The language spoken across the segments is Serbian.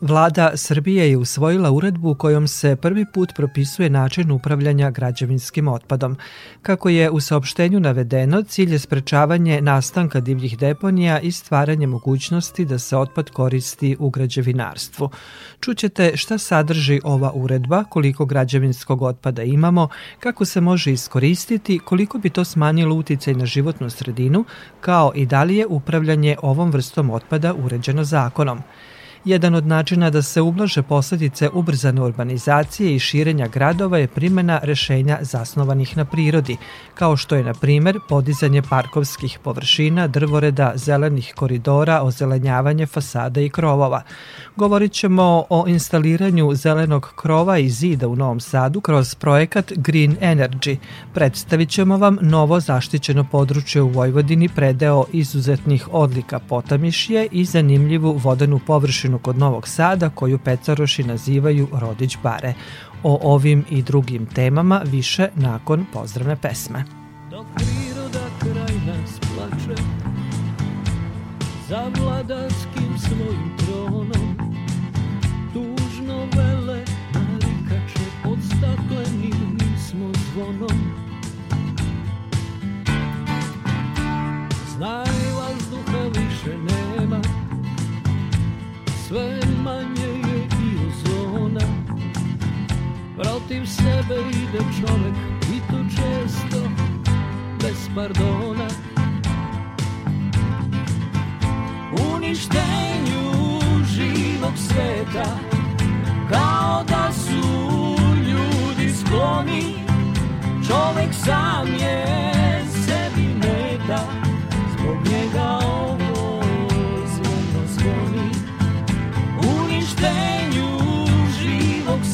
Vlada Srbije je usvojila uredbu kojom se prvi put propisuje način upravljanja građevinskim otpadom. Kako je u saopštenju navedeno, cilj je sprečavanje nastanka divljih deponija i stvaranje mogućnosti da se otpad koristi u građevinarstvu. Čućete šta sadrži ova uredba, koliko građevinskog otpada imamo, kako se može iskoristiti, koliko bi to smanjilo uticaj na životnu sredinu, kao i da li je upravljanje ovom vrstom otpada uređeno zakonom. Jedan od načina da se ublaže posledice ubrzane urbanizacije i širenja gradova je primjena rešenja zasnovanih na prirodi, kao što je, na primer, podizanje parkovskih površina, drvoreda, zelenih koridora, ozelenjavanje fasada i krovova. Govorit ćemo o instaliranju zelenog krova i zida u Novom Sadu kroz projekat Green Energy. Predstavit ćemo vam novo zaštićeno područje u Vojvodini predeo izuzetnih odlika Potamišje i zanimljivu vodenu površinu kod Novog Sada koju pecaroši nazivaju Rodić bare. O ovim i drugim temama više nakon pozdravne pesme. Dok priroda kraj nas plače Za vladarskim svojim tronom Tužno vele narikače Pod staklenim smo zvonom Znaj sve manje je i ozona Protiv sebe ide čovek i to često bez pardona. Uništenju živog sveta Kao da su ljudi skloni. Čovek sam je sebi meta Zbog njega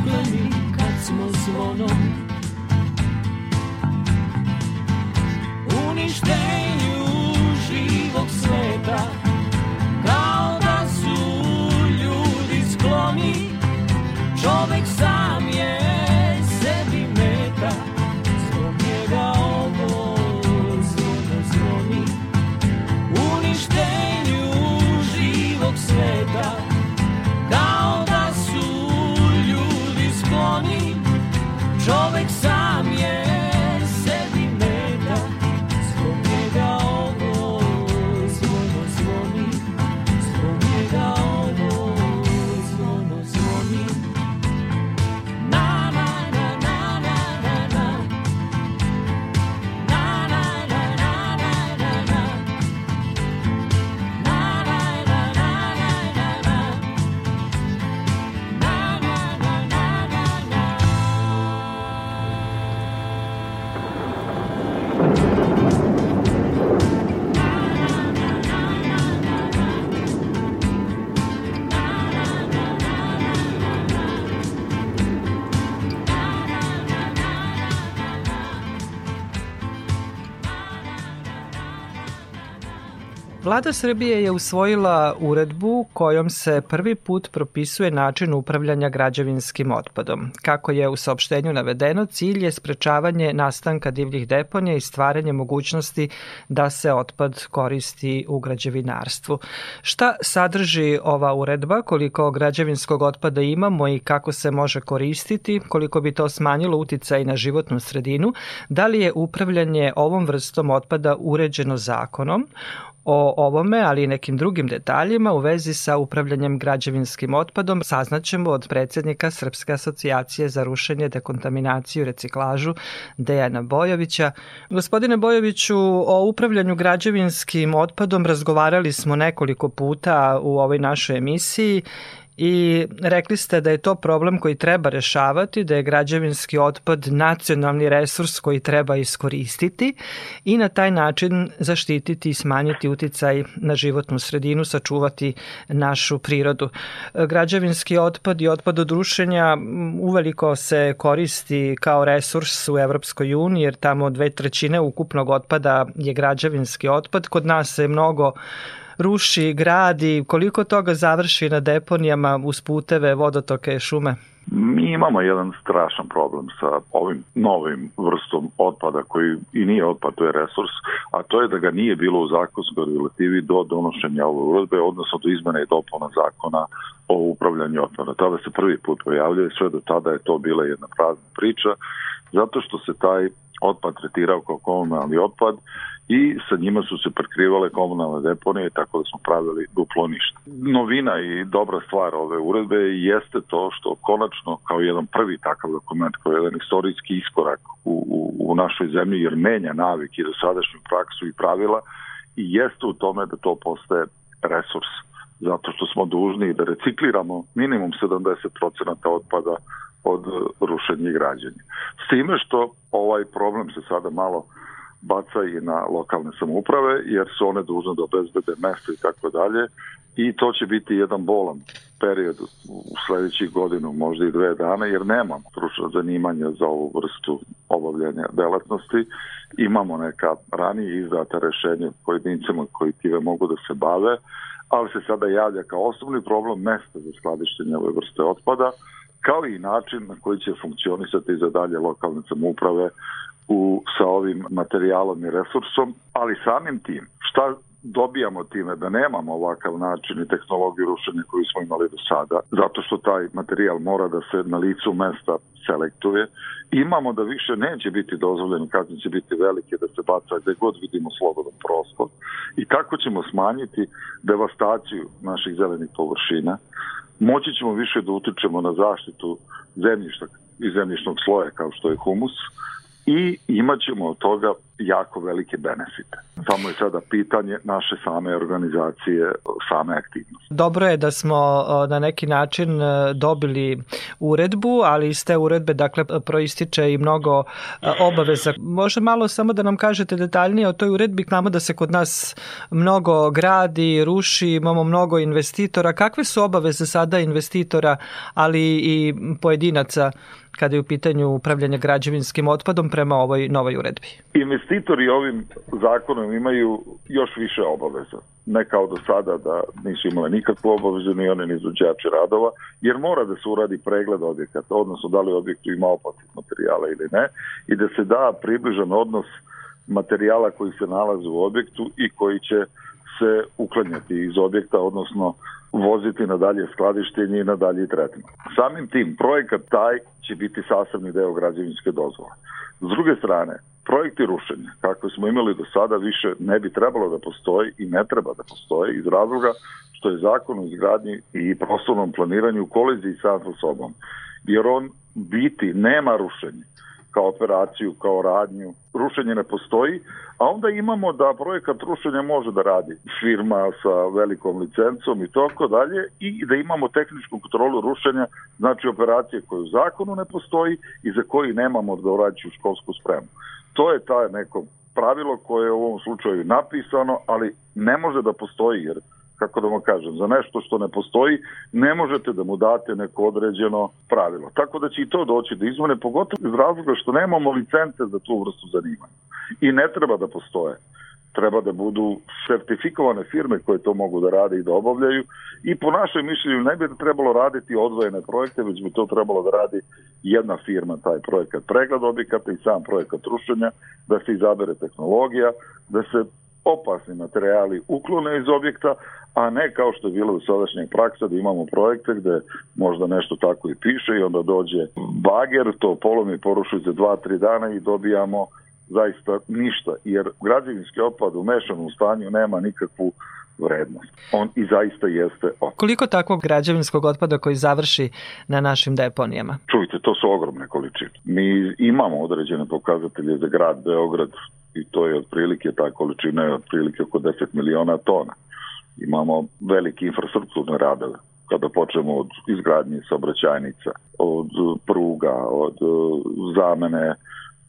staklenim kad smo zvonom. Uništenju Čovek sam Vlada Srbije je usvojila uredbu kojom se prvi put propisuje način upravljanja građevinskim otpadom. Kako je u saopštenju navedeno, cilj je sprečavanje nastanka divljih deponija i stvaranje mogućnosti da se otpad koristi u građevinarstvu. Šta sadrži ova uredba, koliko građevinskog otpada imamo i kako se može koristiti, koliko bi to smanjilo uticaj na životnu sredinu, da li je upravljanje ovom vrstom otpada uređeno zakonom, O ovome, ali i nekim drugim detaljima u vezi sa upravljanjem građevinskim otpadom saznaćemo od predsednika Srpske asocijacije za rušenje, dekontaminaciju i reciklažu Dejana Bojovića. Gospodine Bojoviću, o upravljanju građevinskim otpadom razgovarali smo nekoliko puta u ovoj našoj emisiji i rekli ste da je to problem koji treba rešavati, da je građevinski otpad nacionalni resurs koji treba iskoristiti i na taj način zaštititi i smanjiti uticaj na životnu sredinu, sačuvati našu prirodu. Građevinski otpad i otpad od rušenja uveliko se koristi kao resurs u Evropskoj uniji, jer tamo dve trećine ukupnog otpada je građevinski otpad. Kod nas se mnogo ruši, gradi, koliko toga završi na deponijama uz puteve, vodotoke, šume? Mi imamo jedan strašan problem sa ovim novim vrstom otpada koji i nije otpad, to je resurs, a to je da ga nije bilo u zakonskoj regulativi do donošenja ove uredbe, odnosno do izmene i dopuna zakona o upravljanju otpada. Tada se prvi put pojavljaju, sve do tada je to bila jedna prazna priča, zato što se taj otpad tretirao kao komunalni otpad i sa njima su se prekrivale komunalne deponije tako da smo pravili duplo ništa. Novina i dobra stvar ove uredbe jeste to što konačno kao jedan prvi takav dokument, kao jedan istorijski iskorak u, u, u našoj zemlji jer menja navik i dosadašnju praksu i pravila i jeste u tome da to postaje resurs zato što smo dužni da recikliramo minimum 70% otpada od rušenja i građenja. S time što ovaj problem se sada malo baca i na lokalne samouprave, jer su one dužne da obezbede mesto i tako dalje i to će biti jedan bolan period u sledećih godinu, možda i dve dana, jer nemamo stručno zanimanja za ovu vrstu obavljanja delatnosti. Imamo neka ranije izdata rešenja pojedincima koji tive mogu da se bave, ali se sada javlja kao osnovni problem mesta za skladištenje ove vrste otpada, kao i način na koji će funkcionisati za dalje lokalne samouprave u, sa ovim materijalom i resursom, ali samim tim šta dobijamo time da nemamo ovakav način i tehnologiju rušenja koju smo imali do sada, zato što taj materijal mora da se na licu mesta selektuje. Imamo da više neće biti dozvoljeno, kazne će biti velike, da se baca gde god vidimo slobodan prostor. I tako ćemo smanjiti devastaciju naših zelenih površina. Moći ćemo više da utičemo na zaštitu zemljišta i zemljišnog sloja kao što je humus, i imat ćemo od toga jako velike benefite. Samo je sada pitanje naše same organizacije, same aktivnosti. Dobro je da smo na neki način e, dobili uredbu, ali iz te uredbe dakle proističe i mnogo e, obaveza. Može malo samo da nam kažete detaljnije o toj uredbi, znamo da se kod nas mnogo gradi, ruši, imamo mnogo investitora. Kakve su obaveze sada investitora, ali i pojedinaca kada je u pitanju upravljanje građevinskim otpadom prema ovoj novoj uredbi? Investitori ovim zakonom imaju još više obaveza. Ne kao do sada da nisu imali nikakvu obavezu ni one ni izvođači radova, jer mora da se uradi pregled objekata, odnosno da li objektu ima opasnih materijala ili ne, i da se da približan odnos materijala koji se nalaze u objektu i koji će se uklanjati iz objekta, odnosno voziti na dalje skladištenje i na dalje tretman. Samim tim, projekat taj će biti sastavni deo građevinske dozvole. S druge strane, projekti rušenja, kakve smo imali do sada, više ne bi trebalo da postoji i ne treba da postoji iz razloga što je zakon o izgradnji i prostornom planiranju u koliziji sa sobom. Jer on biti nema rušenja kao operaciju, kao radnju. Rušenje ne postoji, a onda imamo da projekat rušenja može da radi firma sa velikom licencom i tako dalje i da imamo tehničku kontrolu rušenja, znači operacije koje u zakonu ne postoji i za koji nemamo odgovarajuću školsku spremu. To je ta neko pravilo koje je u ovom slučaju napisano, ali ne može da postoji jer kako da vam kažem, za nešto što ne postoji, ne možete da mu date neko određeno pravilo. Tako da će i to doći do izmene, pogotovo iz razloga što nemamo licence za tu vrstu zanimanja. I ne treba da postoje treba da budu sertifikovane firme koje to mogu da rade i da obavljaju i po našoj mišljenju ne bi da trebalo raditi odvojene projekte, već bi to trebalo da radi jedna firma taj projekat pregled objekata i sam projekat rušenja, da se izabere tehnologija, da se opasni materijali uklone iz objekta, a ne kao što je bilo u sadašnjeg praksa da imamo projekte gde možda nešto tako i piše i onda dođe bager, to polomi poruši za dva, tri dana i dobijamo zaista ništa, jer građevinski otpad u mešanom stanju nema nikakvu vrednost. On i zaista jeste otpad. Koliko takvog građevinskog otpada koji završi na našim deponijama? Čujte, to su ogromne količine. Mi imamo određene pokazatelje za grad Beograd i to je otprilike, ta količina je otprilike oko 10 miliona tona. Imamo velike infrastrukturne radove kada počnemo od izgradnje saobraćajnica, od pruga, od zamene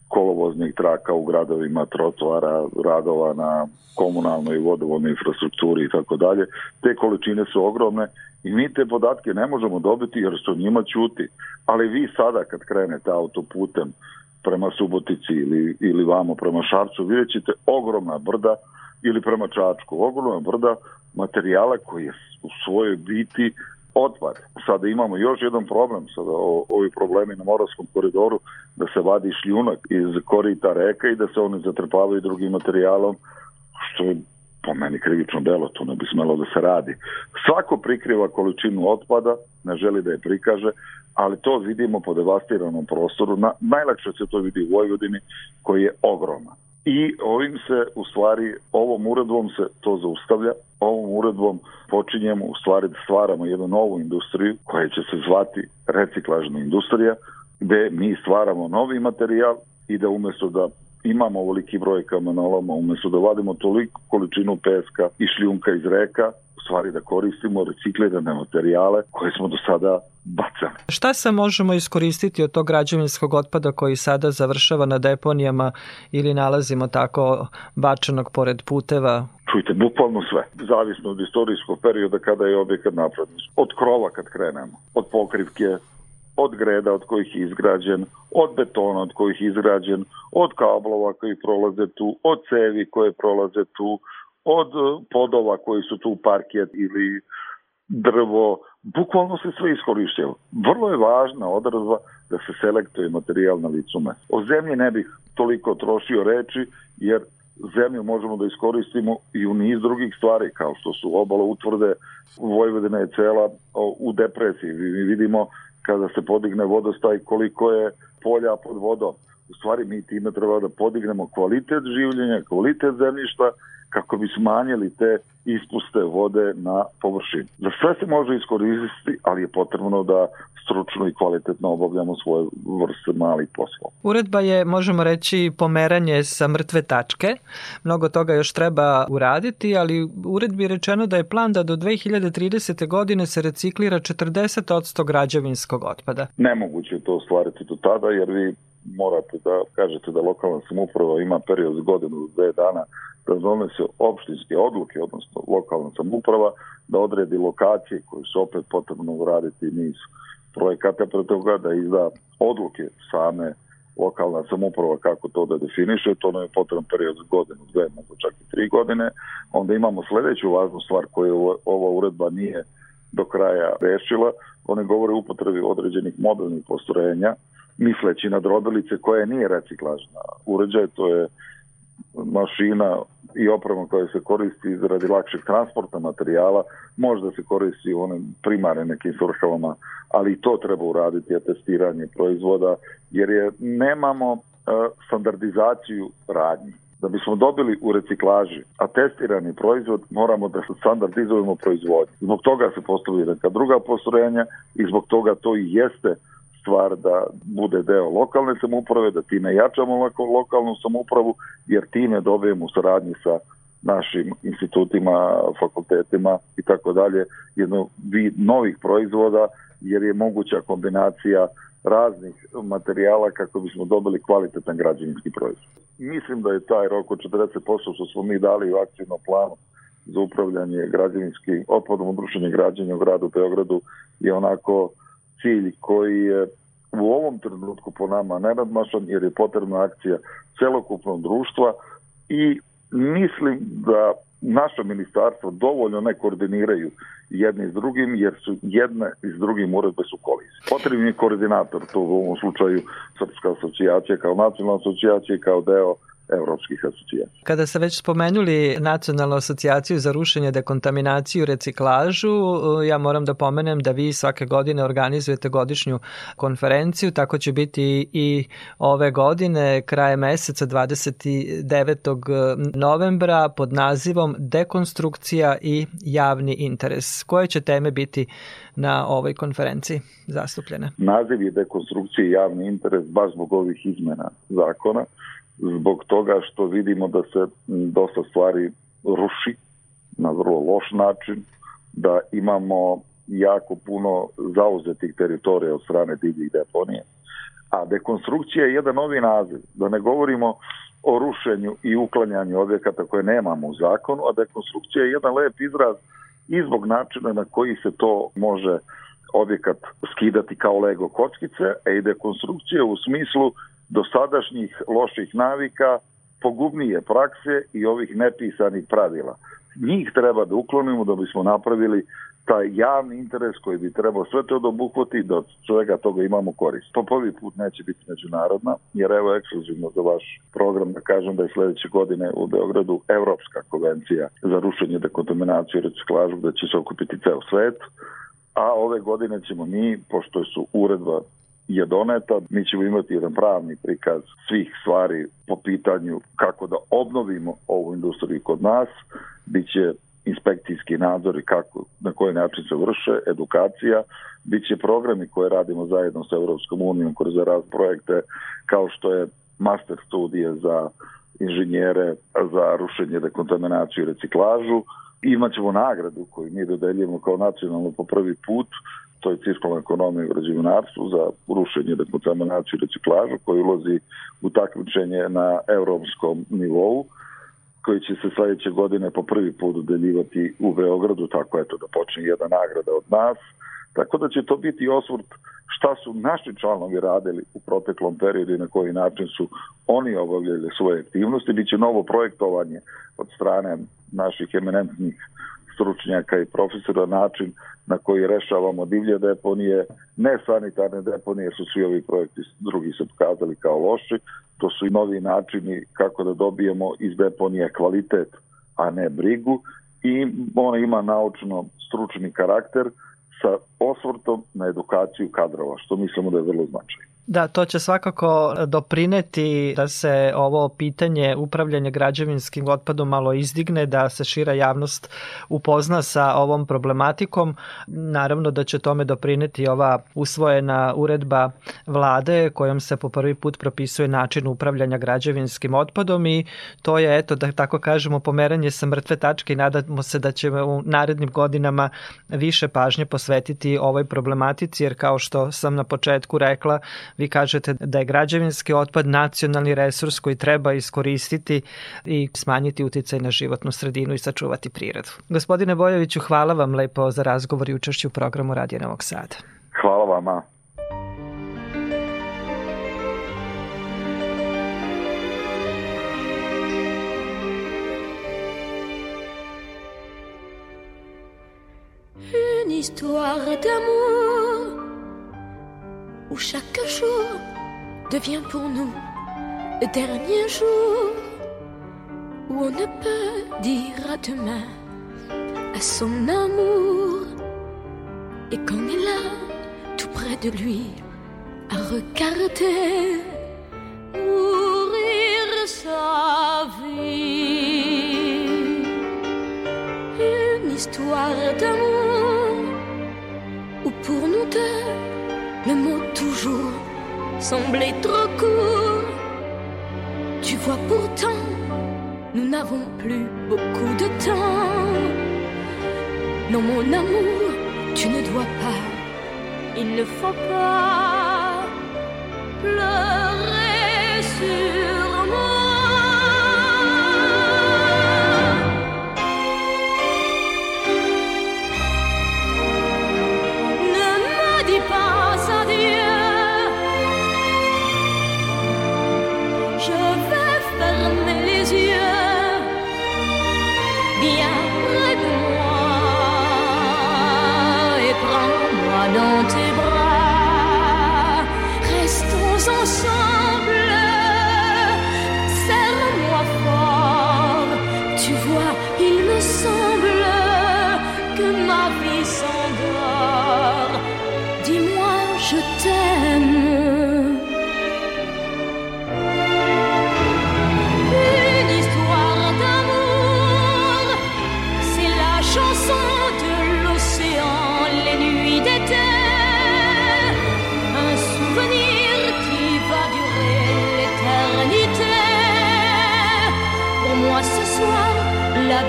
kolovoznih traka u gradovima, trotoara, radova na komunalnoj i vodovodnoj infrastrukturi i tako dalje. Te količine su ogromne i mi te podatke ne možemo dobiti jer su njima ćuti. Ali vi sada kad krenete autoputem prema Subotici ili, ili vamo prema Šarcu, vidjet ćete ogromna brda ili prema Čačku, ogromna brda materijala koji je u svojoj biti otpad. Sada imamo još jedan problem, sada o, ovi problemi na Moravskom koridoru, da se vadi šljunak iz korita reka i da se oni zatrpavaju drugim materijalom, što je po meni krivično delo, to ne bi smelo da se radi. Svako prikriva količinu otpada, ne želi da je prikaže, ali to vidimo po devastiranom prostoru. Na, najlakše se to vidi u Vojvodini, koji je ogromna. I ovim se, u stvari, ovom uredbom se to zaustavlja, ovom uredbom počinjemo u stvari da stvaramo jednu novu industriju koja će se zvati reciklažna industrija, gde mi stvaramo novi materijal i da umesto da imamo ovoliki broj kamenoloma, umesto da vadimo toliku količinu peska i šljunka iz reka, u stvari da koristimo reciklirane materijale koje smo do sada bacali. Šta se možemo iskoristiti od tog građevinskog otpada koji sada završava na deponijama ili nalazimo tako bačenog pored puteva? Čujte, bukvalno sve. Zavisno od istorijskog perioda kada je objekat napravljen. Od krova kad krenemo, od pokrivke, od greda od kojih je izgrađen, od betona od kojih je izgrađen, od kablova koji prolaze tu, od cevi koje prolaze tu, od podova koji su tu parket ili drvo, bukvalno se sve iskorištava. Vrlo je važna odrazva da se selektuje materijal na licu mesta. O zemlji ne bih toliko trošio reči, jer zemlju možemo da iskoristimo i u niz drugih stvari, kao što su obala utvrde, Vojvodina je cela u depresiji. Mi vidimo kada se podigne vodostaj koliko je polja pod vodom. U stvari mi time treba da podignemo kvalitet življenja, kvalitet zemljišta kako bi smanjili te ispuste vode na površini. Za sve se može iskoristiti, ali je potrebno da stručno i kvalitetno obavljamo svoje vrste malih poslova. Uredba je, možemo reći, pomeranje sa mrtve tačke. Mnogo toga još treba uraditi, ali uredbi je rečeno da je plan da do 2030. godine se reciklira 40% građevinskog otpada. Nemoguće je to ostvariti do tada, jer vi morate da kažete da lokalna samuprava ima period godinu, dve dana da donese opštinske odluke, odnosno lokalna samuprava, da odredi lokacije koje su opet potrebno uraditi niz projekata pre toga, da izda odluke same lokalna samuprava kako to da definiše, to nam je potreban period godinu, dve, mogu čak i tri godine. Onda imamo sledeću važnu stvar koju ova uredba nije do kraja rešila, one govore o upotrebi određenih modelnih postrojenja, misleći na drobilice koje nije reciklažna uređaj, to je mašina i oprema koja se koristi radi lakšeg transporta materijala, možda se koristi u onim primarnim nekim svrhavama, ali i to treba uraditi, testiranje proizvoda, jer je nemamo uh, standardizaciju radnji. Da bismo dobili u reciklaži atestirani proizvod, moramo da standardizujemo proizvodnju. Zbog toga se postavlja neka druga postrojenja i zbog toga to i jeste stvar da bude deo lokalne samouprave, da time jačamo lokalnu samoupravu, jer time dobijemo saradnji sa našim institutima, fakultetima i tako dalje, jedno vid novih proizvoda, jer je moguća kombinacija raznih materijala kako bismo dobili kvalitetan građevinski proizvod. Mislim da je taj rok od 40% što smo mi dali u akcijnom planu za upravljanje građevinskim otpadom, udrušenje građenja u gradu Beogradu je onako cilj koji je u ovom trenutku po nama nenadmašan jer je potrebna akcija celokupnog društva i mislim da naša ministarstvo dovoljno ne koordiniraju jedni s drugim, jer su jedne i s drugim uredbe su kolizije. Potrebni je koordinator, to u ovom slučaju Srpska asocijacija kao nacionalna asocijacija kao deo evropskih asocijacija. Kada ste već spomenuli Nacionalnu asocijaciju za rušenje, dekontaminaciju i reciklažu, ja moram da pomenem da vi svake godine organizujete godišnju konferenciju, tako će biti i ove godine, kraje meseca 29. novembra pod nazivom Dekonstrukcija i javni interes. Koje će teme biti na ovoj konferenciji zastupljene? Naziv je dekonstrukcija i javni interes baš zbog ovih izmena zakona, zbog toga što vidimo da se dosta stvari ruši na vrlo loš način, da imamo jako puno zauzetih teritorija od strane divljih deponije. A dekonstrukcija je jedan novi naziv, da ne govorimo o rušenju i uklanjanju objekata koje nemamo u zakonu, a dekonstrukcija je jedan lep izraz i zbog načina na koji se to može objekat skidati kao lego kockice, a i dekonstrukcija u smislu dosadašnjih loših navika, pogubnije prakse i ovih nepisanih pravila. Njih treba da uklonimo da bismo napravili taj javni interes koji bi trebao sve to da da od svega toga imamo korist. To prvi put neće biti međunarodna, jer evo ekskluzivno za vaš program da kažem da je sledeće godine u Beogradu Evropska konvencija za rušenje, dekontaminaciju i reciklažu da će se okupiti ceo svet, a ove godine ćemo mi, pošto su uredba je doneta, mi ćemo imati jedan pravni prikaz svih stvari po pitanju kako da obnovimo ovu industriju kod nas, biće inspekcijski nadzor i kako, na koji način se vrše, edukacija, bit će programi koje radimo zajedno sa Evropskom unijom kroz raz projekte kao što je master studije za inženjere za rušenje, dekontaminaciju i reciklažu. Imaćemo nagradu koju mi dodeljujemo kao nacionalno po prvi put, to je cirkularna ekonomija u građevinarstvu za rušenje, dekontaminaciju i reciklažu koji ulazi u takmičenje na evropskom nivou koji će se sledeće godine po prvi put dodeljivati u Beogradu, tako eto da počne jedna nagrada od nas. Tako da će to biti osvrt šta su naši članovi radili u proteklom periodu i na koji način su oni obavljali svoje aktivnosti. Biće novo projektovanje od strane naših eminentnih stručnjaka i profesora način na koji rešavamo divlje deponije, nesanitarne deponije su svi ovi projekti drugi se pokazali kao loši, to su i novi načini kako da dobijemo iz deponije kvalitet, a ne brigu i ona ima naučno stručni karakter sa osvrtom na edukaciju kadrova, što mislimo da je vrlo značajno. Da, to će svakako doprineti da se ovo pitanje upravljanja građevinskim otpadom malo izdigne, da se šira javnost upozna sa ovom problematikom. Naravno da će tome doprineti ova usvojena uredba vlade kojom se po prvi put propisuje način upravljanja građevinskim otpadom i to je, eto, da tako kažemo, pomeranje sa mrtve tačke i nadamo se da ćemo u narednim godinama više pažnje posvetiti ovoj problematici, jer kao što sam na početku rekla, Vi kažete da je građevinski otpad nacionalni resurs koji treba iskoristiti i smanjiti uticaj na životnu sredinu i sačuvati prirodu. Gospodine Bojoviću, hvala vam lepo za razgovor i učešću u programu Radio Novog Sada. Hvala vama. Une histoire d'amour où chaque jour devient pour nous le dernier jour, où on ne peut dire à demain à son amour, et qu'on est là, tout près de lui, à regarder mourir sa vie. Une histoire d'amour, où pour nous deux, semblait trop court. Tu vois pourtant, nous n'avons plus beaucoup de temps. Non, mon amour, tu ne dois pas, il ne faut pas pleurer sur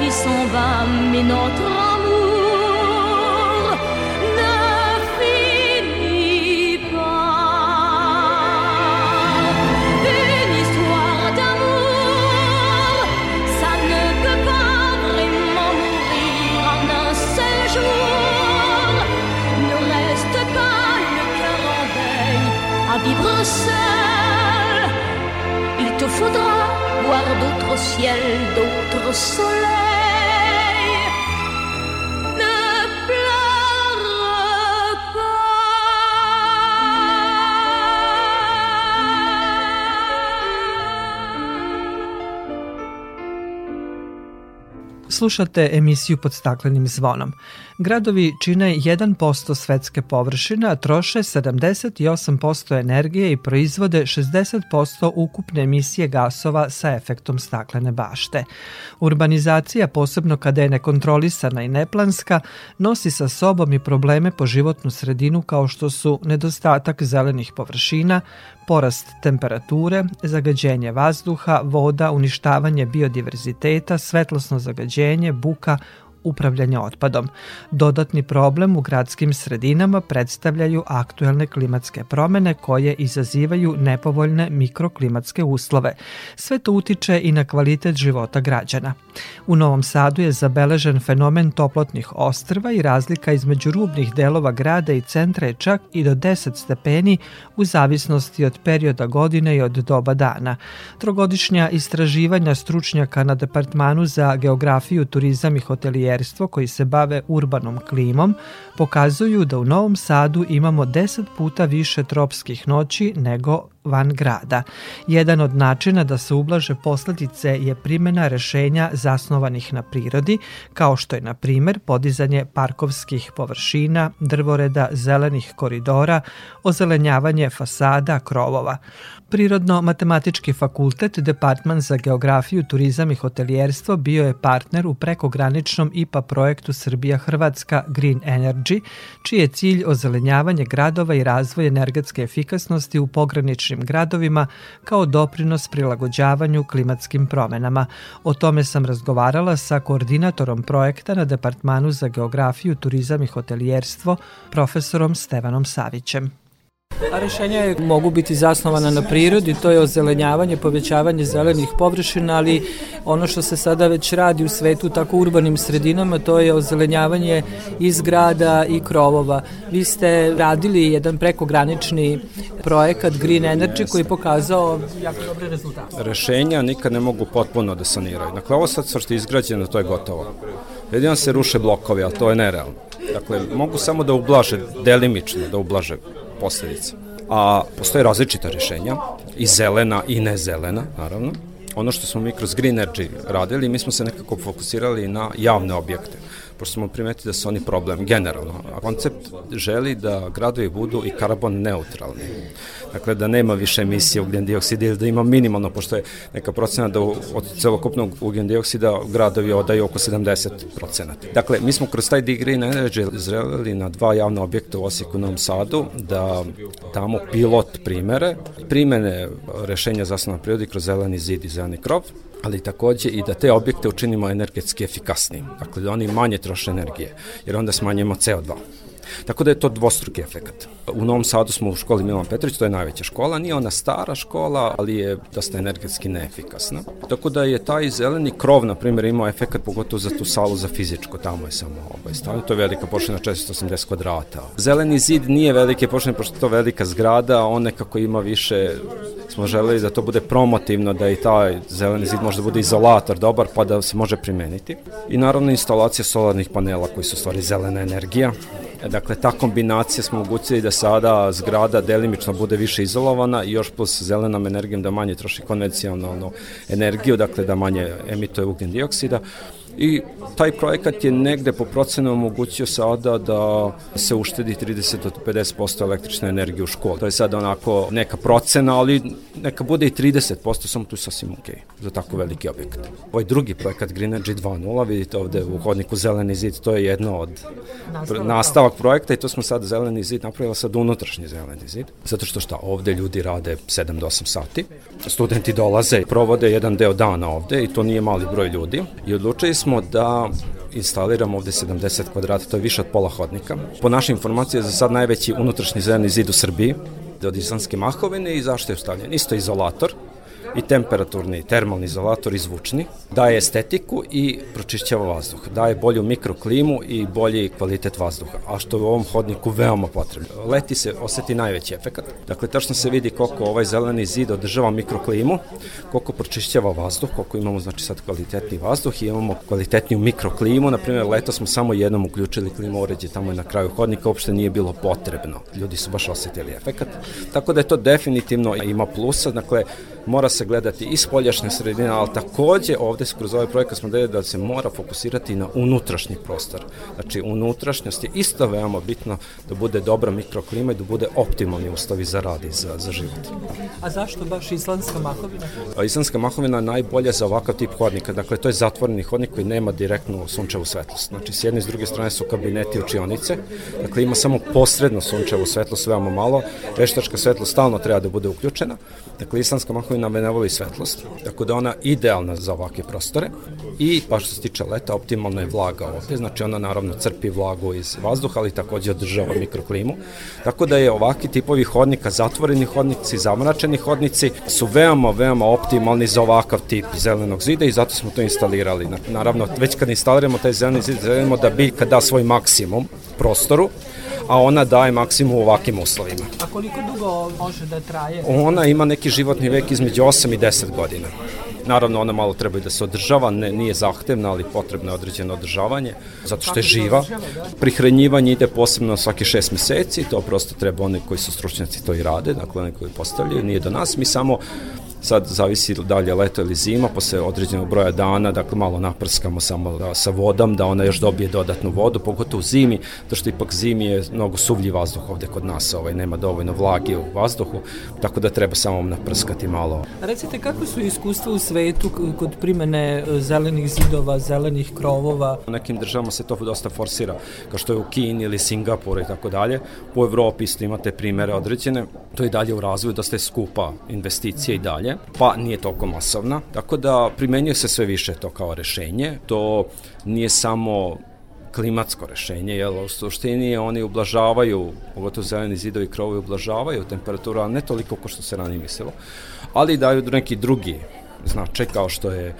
vie s'en va, mais notre Slušate emisiju pod staklenim zvonom. Gradovi čine 1% svetske površine, a troše 78% energije i proizvode 60% ukupne emisije gasova sa efektom staklene bašte. Urbanizacija, posebno kada je nekontrolisana i neplanska, nosi sa sobom i probleme po životnu sredinu kao što su nedostatak zelenih površina, porast temperature, zagađenje vazduha, voda, uništavanje biodiverziteta, svetlosno zagađenje, buka, upravljanja otpadom. Dodatni problem u gradskim sredinama predstavljaju aktuelne klimatske promene koje izazivaju nepovoljne mikroklimatske uslove. Sve to utiče i na kvalitet života građana. U Novom Sadu je zabeležen fenomen toplotnih ostrva i razlika između rubnih delova grada i centra je čak i do 10 stepeni u zavisnosti od perioda godine i od doba dana. Trogodišnja istraživanja stručnjaka na Departmanu za geografiju, turizam i hotelijerstvo koji se bave urbanom klimom pokazuju da u Novom Sadu imamo 10 puta više tropskih noći nego van grada. Jedan od načina da se ublaže posledice je primjena rešenja zasnovanih na prirodi, kao što je na primer podizanje parkovskih površina, drvoreda, zelenih koridora, ozelenjavanje fasada, krovova. Prirodno-matematički fakultet, Departman za geografiju, turizam i hotelijerstvo bio je partner u prekograničnom IPA projektu Srbija-Hrvatska Green Energy, čiji je cilj ozelenjavanje gradova i razvoj energetske efikasnosti u pograničnim gradovima kao doprinos prilagođavanju klimatskim promenama. O tome sam razgovarala sa koordinatorom projekta na Departmanu za geografiju, turizam i hotelijerstvo, profesorom Stevanom Savićem. A rešenja mogu biti zasnovana na prirodi, to je ozelenjavanje, povećavanje zelenih površina, ali ono što se sada već radi u svetu, tako urbanim sredinama, to je ozelenjavanje iz grada i krovova. Vi ste radili jedan prekogranični projekat Green Energy koji je pokazao jako dobre rezultate. Rešenja nikad ne mogu potpuno da saniraju. Dakle, ovo sad što je izgrađeno, to je gotovo. Jedino se ruše blokovi, a to je nerealno. Dakle, mogu samo da ublaže, delimično da ublaže posledice. A postoje različita rešenja, i zelena i nezelena, naravno. Ono što smo mi kroz Green Energy radili, mi smo se nekako fokusirali na javne objekte pošto smo primetili da su oni problem generalno. A koncept želi da gradovi budu i karbon neutralni. Dakle, da nema više emisije ugljen dioksida ili da ima minimalno, pošto je neka procena da od celokupnog ugljen dioksida gradovi odaju oko 70 procenata. Dakle, mi smo kroz taj Green Energy izrelili na dva javna objekta u Osijeku Novom Sadu da damo pilot primere, primene rešenja zasnovna prirodi kroz zeleni zid i zeleni krov, ali takođe i da te objekte učinimo energetski efikasnijim, dakle da oni manje troše energije, jer onda smanjimo CO2. Tako da je to dvostruki efekat. U Novom Sadu smo u školi Milan Petrović, to je najveća škola, nije ona stara škola, ali je dosta energetski neefikasna. Tako da je taj zeleni krov, na primjer, imao efekat pogotovo za tu salu za fizičko, tamo je samo ovaj stavio, to je velika površina 480 kvadrata. Zeleni zid nije velike površine, pošto je to velika zgrada, on nekako ima više, smo želeli da to bude promotivno, da i taj zeleni zid može da bude izolator dobar, pa da se može primeniti. I naravno instalacija solarnih panela koji su stvari zelena energija, Dakle, ta kombinacija smo omogućili da sada zgrada delimično bude više izolovana i još plus zelenom energijom da manje troši konvencionalnu energiju, dakle da manje emituje ugljen dioksida i taj projekat je negde po procenu omogućio sada da se uštedi 30 do 50% električne energije u školi. To je sad onako neka procena, ali neka bude i 30%, samo tu je sasvim ok za tako veliki objekat. Ovaj drugi projekat Green Energy 2.0, vidite ovde u hodniku Zeleni zid, to je jedno od nastavak, nastavak projekta i to smo sad Zeleni zid napravila sad unutrašnji Zeleni zid. Zato što šta, ovde ljudi rade 7 do 8 sati, studenti dolaze provode jedan deo dana ovde i to nije mali broj ljudi i odlučili smo da instaliramo ovde 70 kvadrata, to je više od pola hodnika. Po našoj informaciji je za sad najveći unutrašnji zeleni zid u Srbiji, od islamske mahovine i zašto je stavljen? Isto izolator, i temperaturni termalni izolator i zvučni, daje estetiku i pročišćava vazduh, daje bolju mikroklimu i bolji kvalitet vazduha, a što je u ovom hodniku veoma potrebno. Leti se oseti najveći efekat, dakle tačno se vidi koliko ovaj zeleni zid održava mikroklimu, koliko pročišćava vazduh, koliko imamo znači sad kvalitetni vazduh i imamo kvalitetniju mikroklimu, na primjer leto smo samo jednom uključili klimu uređe tamo na kraju hodnika, uopšte nije bilo potrebno. Ljudi su baš osetili efekat. Tako da je to definitivno ima plusa, dakle mora se gledati i spoljašnje sredine, ali takođe ovde kroz ovaj projekat smo deli da se mora fokusirati na unutrašnji prostor. Znači, unutrašnjost je isto veoma bitno da bude dobra mikroklima i da bude optimalni uslovi za rad i za, za život. A zašto baš islandska mahovina? A islandska mahovina je najbolja za ovakav tip hodnika. Dakle, to je zatvoreni hodnik koji nema direktnu sunčevu svetlost. Znači, s jedne i s druge strane su kabineti učionice. Dakle, ima samo posredno sunčevu svetlost, veoma malo. Veštačka svetlost stalno treba da bude uključena. Dakle, islandska mahovina ne voli svetlost, tako da ona idealna za ovake prostore i pa što se tiče leta, optimalna je vlaga ovde, znači ona naravno crpi vlagu iz vazduha, ali takođe održava mikroklimu. Tako da je ovaki tipovi hodnika, zatvoreni hodnici, zamračeni hodnici su veoma, veoma optimalni za ovakav tip zelenog zida i zato smo to instalirali. Naravno, već kad instaliramo taj zeleni zid, želimo da biljka da svoj maksimum prostoru, a ona daje maksimum u ovakvim uslovima. A koliko dugo može da traje? Ona ima neki životni vek između 8 i 10 godina. Naravno, ona malo treba i da se održava, ne, nije zahtevna, ali potrebno je određeno održavanje, zato što je živa. Prihranjivanje ide posebno svaki šest meseci, to prosto treba oni koji su stručnjaci to i rade, dakle oni koji postavljaju, nije do nas, mi samo sad zavisi da li je leto ili zima, posle određenog broja dana, dakle malo naprskamo samo da, sa vodom, da ona još dobije dodatnu vodu, pogotovo u zimi, to što ipak zimi je mnogo suvlji vazduh ovde kod nas, ovaj, nema dovoljno vlage u vazduhu, tako da treba samo naprskati malo. Recite, kako su iskustva u svetu kod primene e, zelenih zidova, zelenih krovova? U nekim državama se to dosta forsira, kao što je u Kini ili Singapuru i tako dalje. U Evropi isto imate primere određene, to je dalje u razvoju, dosta je skupa investicija i dalje pa nije toliko masovna. Tako da primenjuje se sve više to kao rešenje. To nije samo klimatsko rešenje, jer u suštini oni ublažavaju, pogotovo zeleni zidovi krovovi ublažavaju temperaturu, ali ne toliko kao što se ranije mislilo, ali daju neki drugi značaj kao što je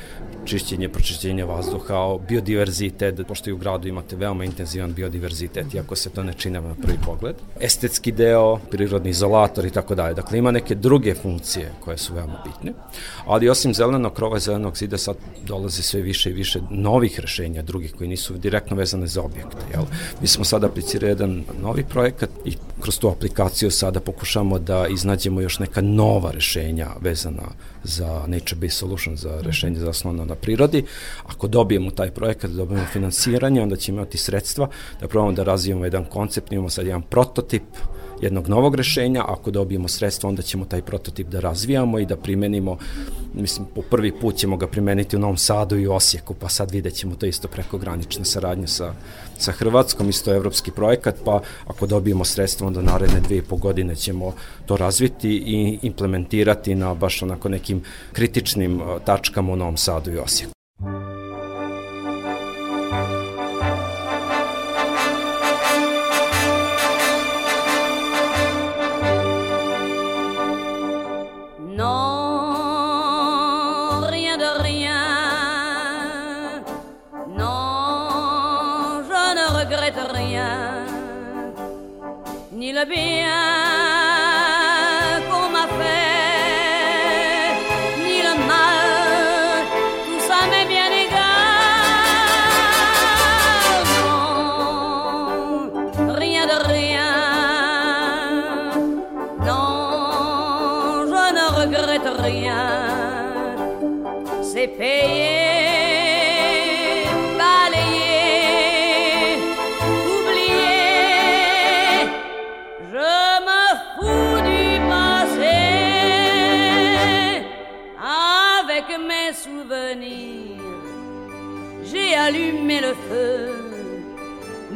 čišćenje, pročišćenje vazduha, biodiverzitet, pošto i u gradu imate veoma intenzivan biodiverzitet, iako se to ne čine na prvi pogled. Estetski deo, prirodni izolator i tako dalje. Dakle, ima neke druge funkcije koje su veoma bitne, ali osim zelenog krova i zelenog zida sad dolazi sve više i više novih rešenja, drugih koji nisu direktno vezane za objekte. Jel? Mi smo sada aplicirali jedan novi projekat i kroz tu aplikaciju sada pokušamo da iznađemo još neka nova rešenja vezana za Nature Based Solution, za rešenje zasnovano na prirodi. Ako dobijemo taj projekat, da dobijemo finansiranje, onda ćemo imati sredstva da probamo da razvijemo jedan koncept, imamo sad jedan prototip jednog novog rešenja, ako dobijemo sredstva, onda ćemo taj prototip da razvijamo i da primenimo, mislim, po prvi put ćemo ga primeniti u Novom Sadu i Osijeku, pa sad vidjet ćemo to isto preko granične saradnje sa, sa Hrvatskom, isto evropski projekat, pa ako dobijemo sredstva, onda naredne dvije i po godine ćemo to razviti i implementirati na baš onako nekim kritičnim tačkama u Novom Sadu i Osijeku. le bien qu'on m'a fait, ni le mal, tout ça m'est bien égal. Non, rien de rien. Non, je ne regrette rien. C'est payé.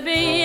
Ni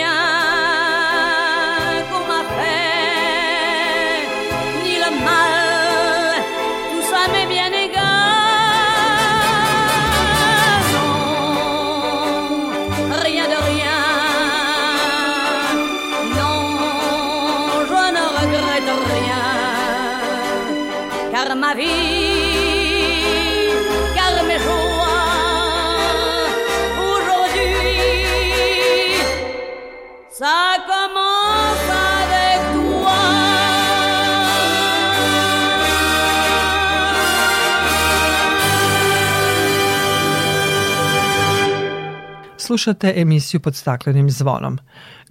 Slušate emisiju pod staklenim zvonom.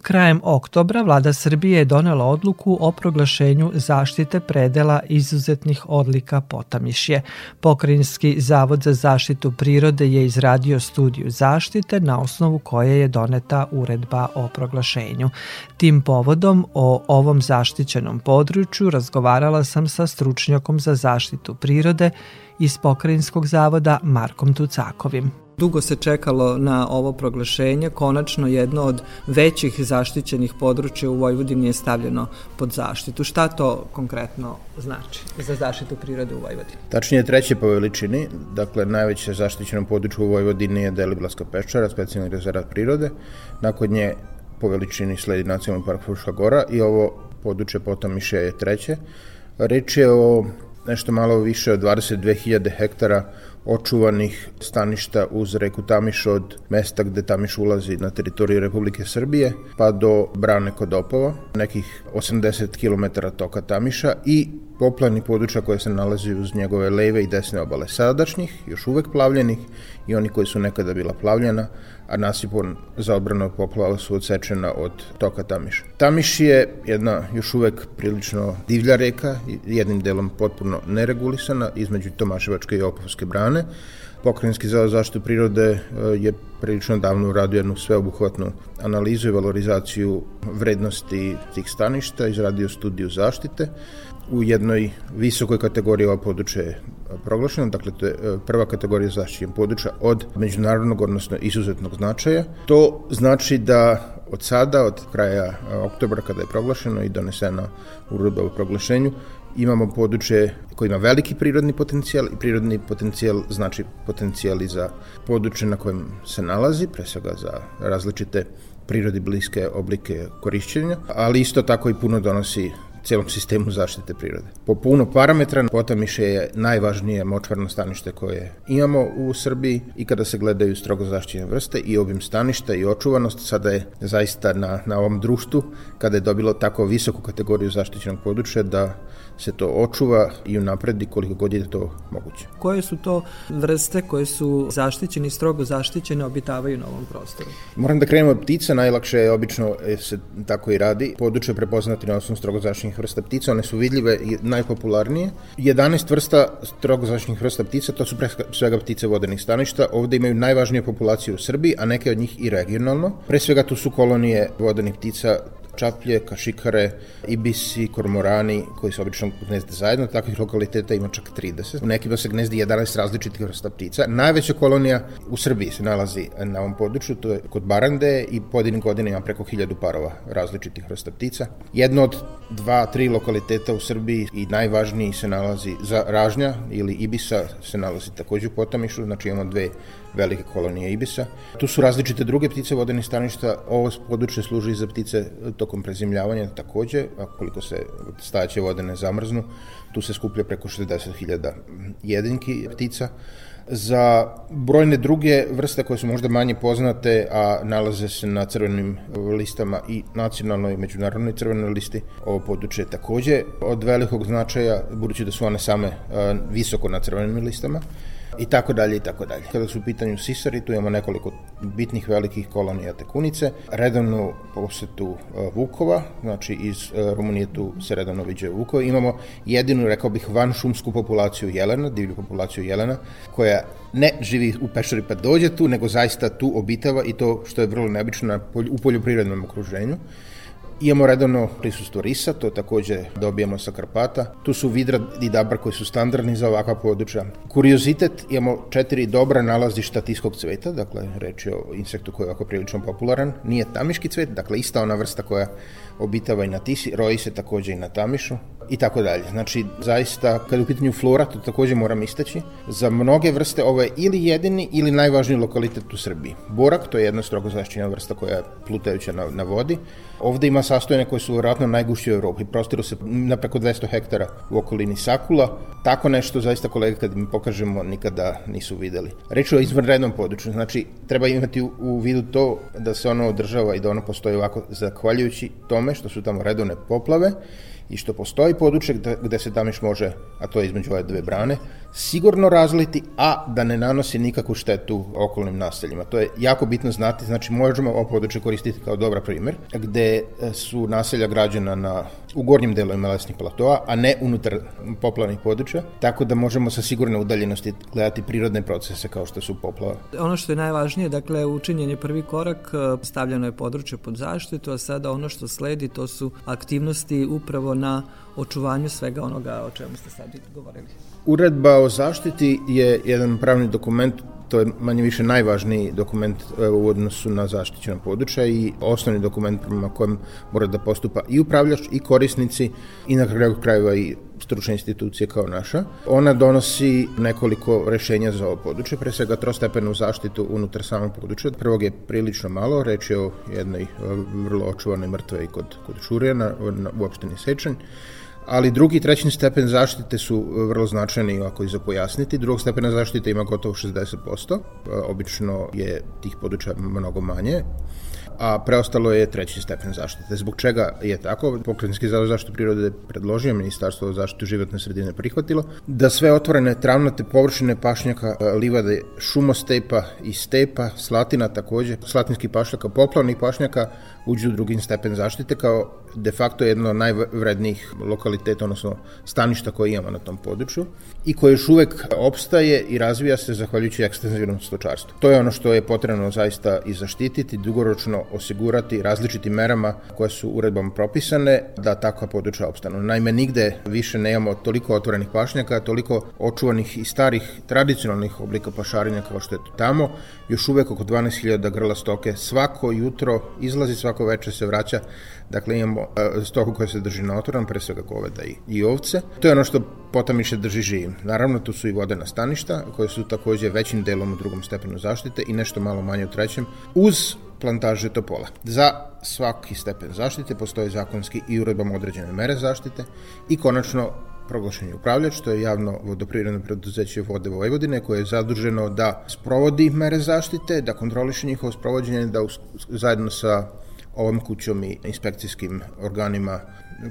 Krajem oktobra vlada Srbije je donela odluku o proglašenju zaštite predela izuzetnih odlika Potamišje. Pokrajinski zavod za zaštitu prirode je izradio studiju zaštite na osnovu koje je doneta uredba o proglašenju. Tim povodom o ovom zaštićenom području razgovarala sam sa stručnjakom za zaštitu prirode iz Pokrajinskog zavoda Markom Tucakovim. Dugo se čekalo na ovo proglašenje, konačno jedno od većih zaštićenih područja u Vojvodini je stavljeno pod zaštitu. Šta to konkretno znači za zaštitu prirode u Vojvodini? Tačnije treće po veličini, dakle najveće zaštićeno područje u Vojvodini je Deliblaska peščara, specijalni rezervat prirode. Nakon nje po veličini sledi Nacionalni park Fruška gora i ovo područje Potamiše je treće. Reč je o nešto malo više od 22.000 hektara očuvanih staništa uz reku Tamiš od mesta gde Tamiš ulazi na teritoriju Republike Srbije pa do Brane kod Opova, nekih 80 km toka Tamiša i poplani područja koje se nalazi uz njegove leve i desne obale sadašnjih, još uvek plavljenih i oni koji su nekada bila plavljena, a nasipon za odbranu od poplava su odsečena od toka Tamiša. Tamiš je jedna još uvek prilično divlja reka, jednim delom potpuno neregulisana, između Tomaševačke i Opovske brane. Pokrajinski zavod zaštitu prirode e, je prilično davno uradio jednu sveobuhvatnu analizu i valorizaciju vrednosti tih staništa, izradio studiju zaštite u jednoj visokoj kategoriji ova područje je proglašeno, dakle to je e, prva kategorija zaštićen područja od međunarodnog, odnosno izuzetnog značaja. To znači da od sada, od kraja e, oktobra kada je proglašeno i donesena uredba o proglašenju, imamo područje koje ima veliki prirodni potencijal i prirodni potencijal znači potencijal i za područje na kojem se nalazi, pre svega za različite prirodi bliske oblike korišćenja, ali isto tako i puno donosi celom sistemu zaštite prirode. Po puno parametra Potamiše je najvažnije močvarno stanište koje imamo u Srbiji i kada se gledaju strogo zaštićene vrste i obim staništa i očuvanost sada je zaista na, na ovom društvu kada je dobilo tako visoku kategoriju zaštićenog područja da se to očuva i unapredi koliko god je to moguće. Koje su to vrste koje su zaštićene i strogo zaštićene obitavaju na ovom prostoru? Moram da krenemo od ptica, najlakše je obično e, se tako i radi. Područje prepoznati na osnovu strogo zaštićenih vrsta ptica, one su vidljive i najpopularnije. 11 vrsta strogo zaštićenih vrsta ptica, to su pre svega ptice vodenih staništa, ovde imaju najvažnije populacije u Srbiji, a neke od njih i regionalno. Pre svega tu su kolonije vodenih ptica čaplje, kašikare, ibisi, kormorani koji se obično gnezde zajedno, takvih lokaliteta ima čak 30. U nekima se gnezdi 11 različitih vrsta ptica. Najveća kolonija u Srbiji se nalazi na ovom području, to je kod Barande i pojedinim godina ima preko 1000 parova različitih vrsta ptica. Jedno od dva, tri lokaliteta u Srbiji i najvažniji se nalazi za ražnja ili ibisa se nalazi takođe u Potamišu, znači imamo dve velike kolonije ibisa. Tu su različite druge ptice vodenih staništa, ovo područje služi za ptice tokom prezimljavanja takođe, a koliko se stajaće vode ne zamrznu, tu se skuplja preko 60.000 jedinki ptica. Za brojne druge vrste koje su možda manje poznate, a nalaze se na crvenim listama i nacionalnoj i međunarodnoj crvenoj listi, ovo područje je takođe od velikog značaja, budući da su one same visoko na crvenim listama. I tako dalje i tako dalje. Kada su u pitanju sisari, tu imamo nekoliko bitnih velikih kolonija tekunice, redovnu posetu e, Vukova, znači iz e, Rumunije tu se redovno viđaju Vukova. Imamo jedinu, rekao bih, vanšumsku populaciju jelena, divlju populaciju jelena, koja ne živi u pešari pa dođe tu, nego zaista tu obitava i to što je vrlo neobično u poljoprivrednom okruženju. Imamo redovno prisustvo risa, to takođe dobijamo sa Karpata. Tu su vidra i dabar koji su standardni za ovakva područja. Kuriozitet, imamo četiri dobra nalazišta tiskog cveta, dakle reč je o insektu koji je ovako prilično popularan. Nije tamiški cvet, dakle ista ona vrsta koja obitava i na tisi, roji se takođe i na tamišu i tako dalje. Znači, zaista, kada je u pitanju flora, to takođe moram istaći, za mnoge vrste ovo je ili jedini ili najvažniji lokalitet u Srbiji. Borak, to je jedna strogo zaštićena vrsta koja je plutajuća na, na vodi. Ovde ima sastojene koje su vjerojatno najgušće u Evropi. Prostiru se na preko 200 hektara u okolini Sakula. Tako nešto, zaista kolega, kad mi pokažemo, nikada nisu videli. Reč je o izvanrednom području. Znači, treba imati u, u vidu to da se ono održava i da ono postoji ovako zahvaljujući tome što su tamo redovne poplave i što postoji područje gde, gde se Damiš može, a to je između ove dve brane, sigurno razliti, a da ne nanosi nikakvu štetu okolnim naseljima. To je jako bitno znati, znači možemo ovo područje koristiti kao dobra primer, gde su naselja građena na, u gornjim delovima lesnih platoa, a ne unutar poplavnih područja, tako da možemo sa sigurne udaljenosti gledati prirodne procese kao što su poplava. Ono što je najvažnije, dakle, učinjen je prvi korak, stavljeno je područje pod zaštitu, a sada ono što sledi to su aktivnosti upravo na očuvanju svega onoga o čemu ste sad govorili. Uredba o zaštiti je jedan pravni dokument to je manje više najvažniji dokument e, u odnosu na zaštićena područja i osnovni dokument prema kojem mora da postupa i upravljač i korisnici i na kraju krajeva i stručne institucije kao naša. Ona donosi nekoliko rešenja za ovo područje, pre svega trostepenu zaštitu unutar samog područja. Prvog je prilično malo, reč je o jednoj e, vrlo očuvanoj mrtve kod, kod Šurija u opštini Sečanj ali drugi i treći stepen zaštite su vrlo značajni ako i za pojasniti. Drugog stepena zaštite ima gotovo 60%, obično je tih područja mnogo manje a preostalo je treći stepen zaštite. Zbog čega je tako? Pokrenjski zavod zaštitu prirode predložio, Ministarstvo za zaštitu životne sredine prihvatilo, da sve otvorene travnate površine pašnjaka, e, livade, šumostepa i stepa, slatina takođe, slatinskih pašnjaka, poplavnih pašnjaka, uđu u drugi stepen zaštite kao de facto jedno od najvrednijih lokaliteta, odnosno staništa koje imamo na tom području i koje još uvek opstaje i razvija se zahvaljujući ekstenzivnom stočarstvu. To je ono što je potrebno zaista i zaštititi, dugoročno osigurati različitim merama koje su uredbom propisane da takva područja opstanu. Naime, nigde više nemamo toliko otvorenih pašnjaka, toliko očuvanih i starih tradicionalnih oblika pašarinja kao što je to tamo. Još uvek oko 12.000 grla stoke svako jutro izlazi, svako veče se vraća Dakle, imamo e, stoku koja se drži na otvorom, pre svega goveda i, i ovce. To je ono što potamiše drži živim. Naravno, tu su i vodena staništa, koje su takođe većim delom u drugom stepenu zaštite i nešto malo manje u trećem, uz plantaže topola. Za svaki stepen zaštite postoje zakonski i uredbama određene mere zaštite i konačno proglašenje upravljač, to je javno vodoprivredno preduzeće Vode Vojvodine koje je zaduženo da sprovodi mere zaštite, da kontroliše njihovo sprovođenje, da zajedno sa ovom kućom i inspekcijskim organima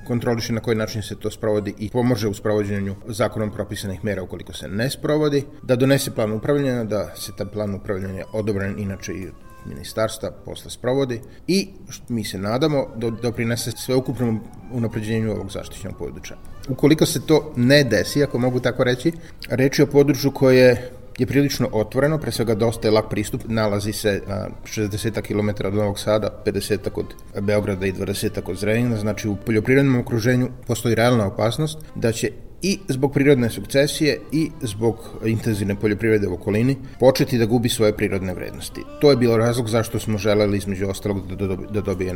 kontroliše na koji način se to sprovodi i pomože u sprovođenju zakonom propisanih mera ukoliko se ne sprovodi, da donese plan upravljanja, da se taj plan upravljanja odobren inače i ministarstva posle sprovodi i mi se nadamo da doprinese sveukupnom unapređenju ovog zaštićenog područja. Ukoliko se to ne desi, ako mogu tako reći, reči o području koje je prilično otvoreno, pre svega dosta je lak pristup, nalazi se na 60 km od Novog Sada, 50 od Beograda i 20 od Zrenjina, znači u poljoprivrednom okruženju postoji realna opasnost da će i zbog prirodne sukcesije i zbog intenzivne poljoprivrede u okolini početi da gubi svoje prirodne vrednosti. To je bilo razlog zašto smo želeli između ostalog da, da dobije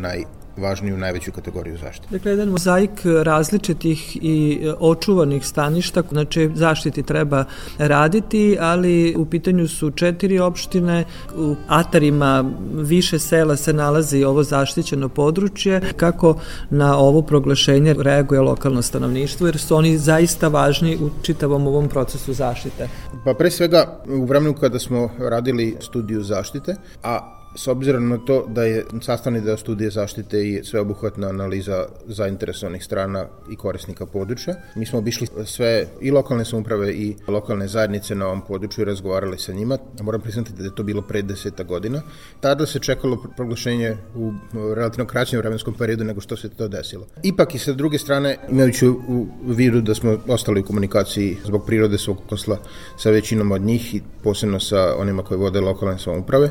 najvažniju, najveću kategoriju zaštite. Dakle, jedan mozaik različitih i očuvanih staništa, znači zaštiti treba raditi, ali u pitanju su četiri opštine, u atarima više sela se nalazi ovo zaštićeno područje, kako na ovo proglašenje reaguje lokalno stanovništvo, jer su oni zaista zaista važni u čitavom ovom procesu zaštite? Pa pre svega u vremenu kada smo radili studiju zaštite, a S obzirom na to da je sastavni deo studije zaštite i sveobuhvatna analiza zainteresovanih strana i korisnika područja, mi smo obišli sve i lokalne samouprave i lokalne zajednice na ovom području i razgovarali sa njima. Moram priznati da je to bilo pre deseta godina. Tada se čekalo proglašenje u relativno kraćem vremenskom periodu nego što se to desilo. Ipak i sa druge strane, imajući u vidu da smo ostali u komunikaciji zbog prirode svog posla sa većinom od njih i posebno sa onima koji vode lokalne samouprave,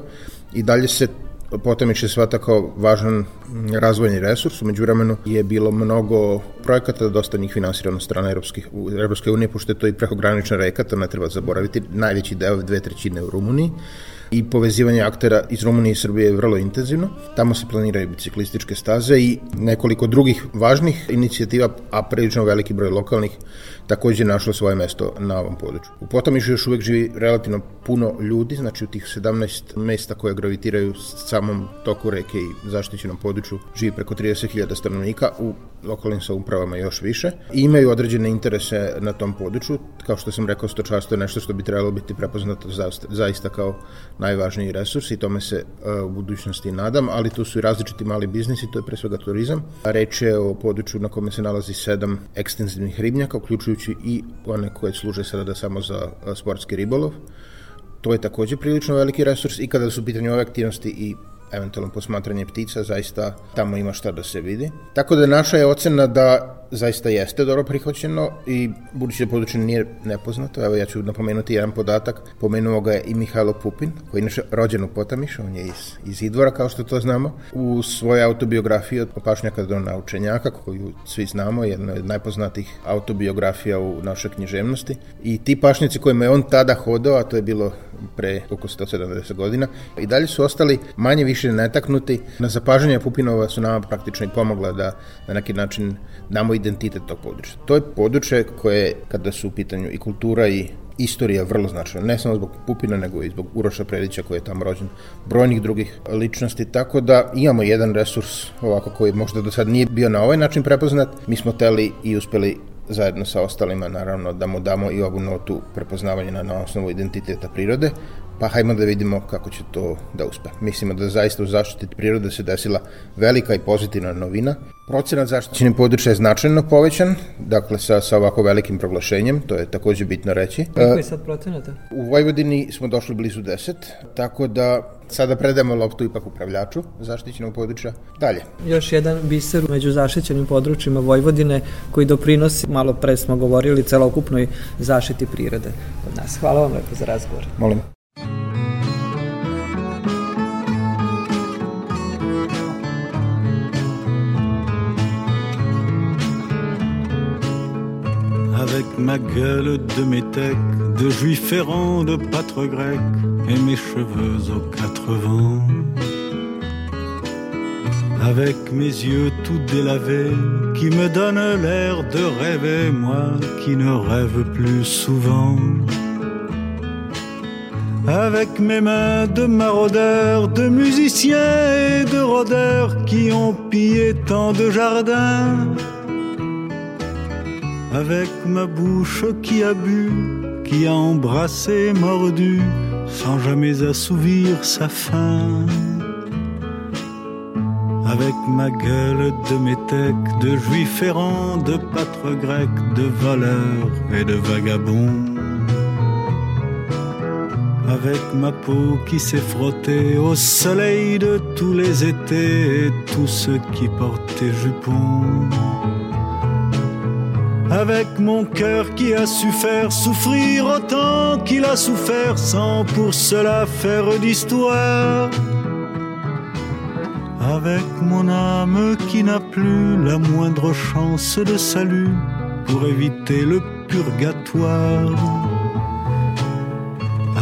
i dalje se potemiče svata kao važan razvojni resurs. Umeđu vremenu je bilo mnogo projekata, dosta njih finansirano strane Europskih, Europske unije, pošto je to i prekogranična reka, to ne treba zaboraviti, najveći deo, dve trećine u Rumuniji i povezivanje aktera iz Rumunije i Srbije je vrlo intenzivno. Tamo se planiraju biciklističke staze i nekoliko drugih važnih inicijativa, a prilično veliki broj lokalnih takođe našlo svoje mesto na ovom području. U Potamišu još uvek živi relativno puno ljudi, znači u tih 17 mesta koje gravitiraju samom toku reke i zaštićenom području živi preko 30.000 stanovnika, u lokalnim saupravama još više. I imaju određene interese na tom području, kao što sam rekao, stočarstvo je nešto što bi trebalo biti prepoznato zaista kao najvažniji resurs i tome se uh, u budućnosti nadam, ali tu su i različiti mali biznisi, to je pre svega turizam. Reč je o području na kome se nalazi sedam ekstenzivnih ribnjaka, uključujući i one koje služe sada samo za sportski ribolov. To je takođe prilično veliki resurs i kada su u pitanju ove aktivnosti i eventualno posmatranje ptica, zaista tamo ima šta da se vidi. Tako da naša je ocena da zaista jeste dobro prihvaćeno i budući da područje nije nepoznato, evo ja ću napomenuti jedan podatak, pomenuo ga je i Mihajlo Pupin, koji je rođen u Potamišu, on je iz, iz Idvora kao što to znamo, u svojoj autobiografiji od pašnjaka do naučenjaka, koju svi znamo, jedna od najpoznatijih autobiografija u našoj književnosti i ti pašnjaci kojima je on tada hodao, a to je bilo pre oko 170 godina, i dalje su ostali manje više netaknuti. Na zapažanje Pupinova su nama praktično i pomogla da na neki način damo identitet tog područja. To je područje koje, kada su u pitanju i kultura i istorija vrlo značajna, ne samo zbog Pupina, nego i zbog Uroša Predića koji je tamo rođen, brojnih drugih ličnosti, tako da imamo jedan resurs ovako koji možda do sad nije bio na ovaj način prepoznat. Mi smo teli i uspeli zajedno sa ostalima naravno da mu damo i ovu notu prepoznavanja na, na osnovu identiteta prirode, pa hajmo da vidimo kako će to da uspe. Mislimo da zaista u zaštiti prirode se desila velika i pozitivna novina. Procenat zaštićenih područja je značajno povećan, dakle sa, sa ovako velikim proglašenjem, to je takođe bitno reći. Koliko je sad procenata? U Vojvodini smo došli blizu 10, tako da sada predajemo loptu ipak upravljaču zaštićenog područja. Dalje. Još jedan biser među zaštićenim područjima Vojvodine koji doprinosi, malo pre smo govorili, celokupnoj zaštiti prirode od nas. Hvala vam lepo za razgovor. Molim. Ma gueule de métèque, de juif errant, de pâtre grec, et mes cheveux aux quatre vents. Avec mes yeux tout délavés, qui me donnent l'air de rêver, moi qui ne rêve plus souvent. Avec mes mains de maraudeurs, de musiciens et de rôdeurs qui ont pillé tant de jardins avec ma bouche qui a bu, qui a embrassé, mordu, sans jamais assouvir sa faim. Avec ma gueule de métèque, de juif errant, de pâtre grec, de voleur et de vagabond. Avec ma peau qui s'est frottée au soleil de tous les étés et tous ceux qui portaient jupons avec mon cœur qui a su faire souffrir autant qu'il a souffert sans pour cela faire d'histoire. Avec mon âme qui n'a plus la moindre chance de salut pour éviter le purgatoire.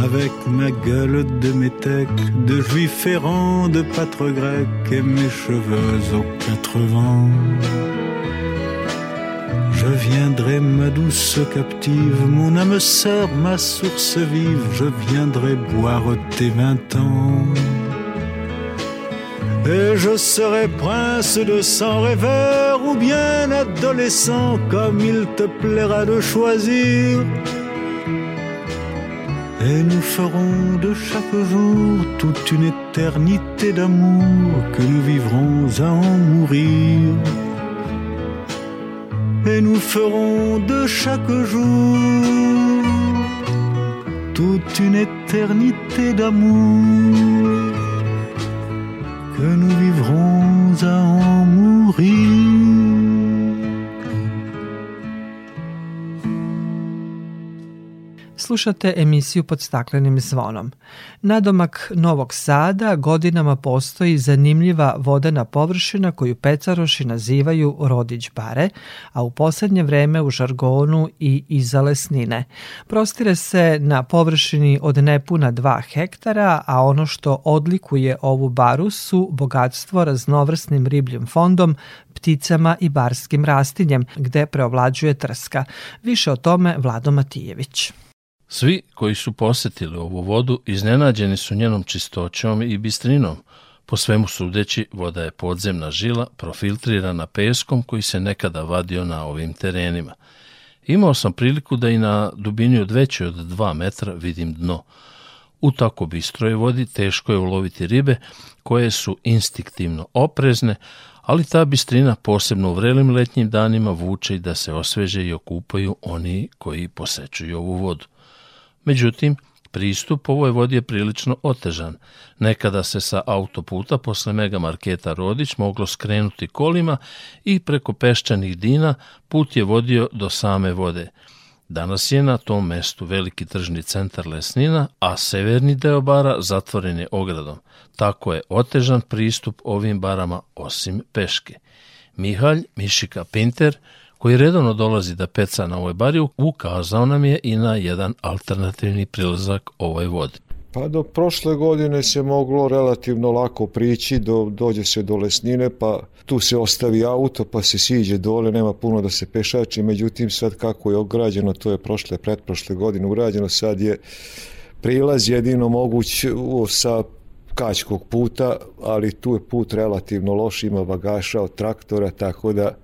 Avec ma gueule de métèque, de juif errant, de pâtre grec et mes cheveux aux quatre vents. Je viendrai, ma douce captive, mon âme sœur, ma source vive, je viendrai boire tes vingt ans. Et je serai prince de sang rêveur ou bien adolescent, comme il te plaira de choisir. Et nous ferons de chaque jour toute une éternité d'amour que nous vivrons à en mourir. Et nous ferons de chaque jour toute une éternité d'amour que nous vivrons à en mourir. Slušate emisiju pod staklenim zvonom. Nadomak Novog Sada godinama postoji zanimljiva vodena površina koju pecaroši nazivaju Rodić bare, a u poslednje vreme u žargonu i izalesnine. Prostire se na površini od nepuna 2 hektara, a ono što odlikuje ovu baru su bogatstvo raznovrsnim ribljim fondom, pticama i barskim rastinjem, gde preovlađuje trska. Više o tome Vlado Matijević. Svi koji su posetili ovu vodu iznenađeni su njenom čistoćom i bistrinom. Po svemu sudeći, voda je podzemna žila profiltrirana peskom koji se nekada vadio na ovim terenima. Imao sam priliku da i na dubini od veće od 2 metra vidim dno. U tako bistroj vodi teško je uloviti ribe koje su instiktivno oprezne, ali ta bistrina posebno u vrelim letnjim danima vuče i da se osveže i okupaju oni koji posećuju ovu vodu. Međutim, pristup ovoj vodi je prilično otežan. Nekada se sa autoputa posle megamarketa Rodić moglo skrenuti kolima i preko peščanih dina put je vodio do same vode. Danas je na tom mestu veliki tržni centar Lesnina, a severni deo bara zatvoren je ogradom. Tako je otežan pristup ovim barama osim peške. Mihalj Mišika Pinter – koji redovno dolazi da peca na ovoj bari, ukazao nam je i na jedan alternativni prilazak ovoj vodi. Pa do prošle godine se moglo relativno lako prići, do, dođe se do lesnine, pa tu se ostavi auto, pa se siđe dole, nema puno da se pešači, međutim sad kako je ograđeno, to je prošle, pretprošle godine urađeno, sad je prilaz jedino moguć sa kačkog puta, ali tu je put relativno loš, ima bagaša od traktora, tako da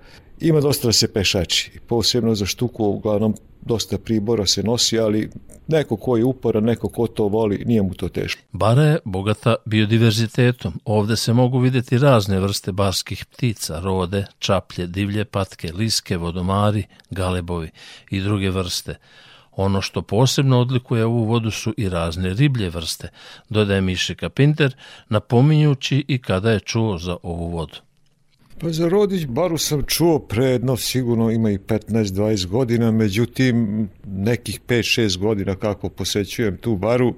Ima dosta da se pešači, posebno za štuku, uglavnom dosta pribora se nosi, ali neko ko je uporan, neko ko to voli, nije mu to teško. Bara je bogata biodiverzitetom. Ovde se mogu videti razne vrste barskih ptica, rode, čaplje, divlje patke, liske, vodomari, galebovi i druge vrste. Ono što posebno odlikuje ovu vodu su i razne riblje vrste, dodaje Mišika Pinter, napominjući i kada je čuo za ovu vodu. Pa za Rodić baru sam čuo predno, sigurno ima i 15-20 godina, međutim nekih 5-6 godina kako posećujem tu baru,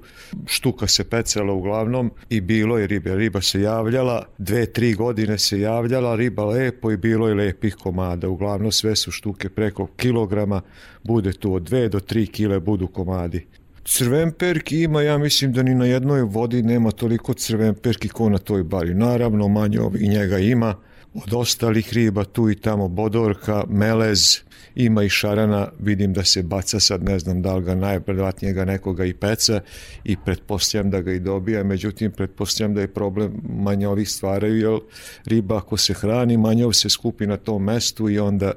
štuka se pecala uglavnom i bilo je ribe. Riba se javljala, dve, tri godine se javljala, riba lepo i bilo je lepih komada. Uglavnom sve su štuke preko kilograma, bude tu od 2 do 3 kile budu komadi. Crvenperki ima, ja mislim da ni na jednoj vodi nema toliko crvenperki ko na toj bari. Naravno, manje ovih njega ima, od ostalih riba tu i tamo bodorka, melez, ima i šarana, vidim da se baca sad, ne znam da li ga najpredatnije ga nekoga i peca i pretpostavljam da ga i dobija, međutim pretpostavljam da je problem manjovi stvaraju, jer riba ako se hrani, manjov se skupi na tom mestu i onda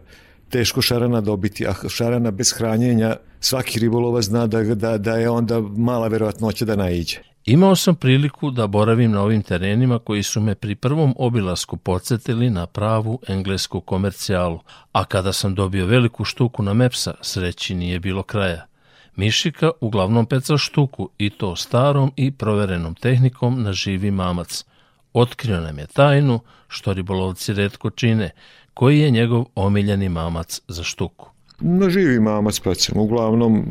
teško šarana dobiti, a šarana bez hranjenja svaki ribolova zna da, da, da je onda mala verovatnoća da naiđe. Imao sam priliku da boravim na ovim terenima koji su me pri prvom obilasku podsjetili na pravu englesku komercijalu, a kada sam dobio veliku štuku na Mepsa, sreći nije bilo kraja. Mišika uglavnom peca štuku i to starom i proverenom tehnikom na živi mamac. Otkrio nam je tajnu, što ribolovci redko čine, koji je njegov omiljeni mamac za štuku. Na živi mamac pecam, uglavnom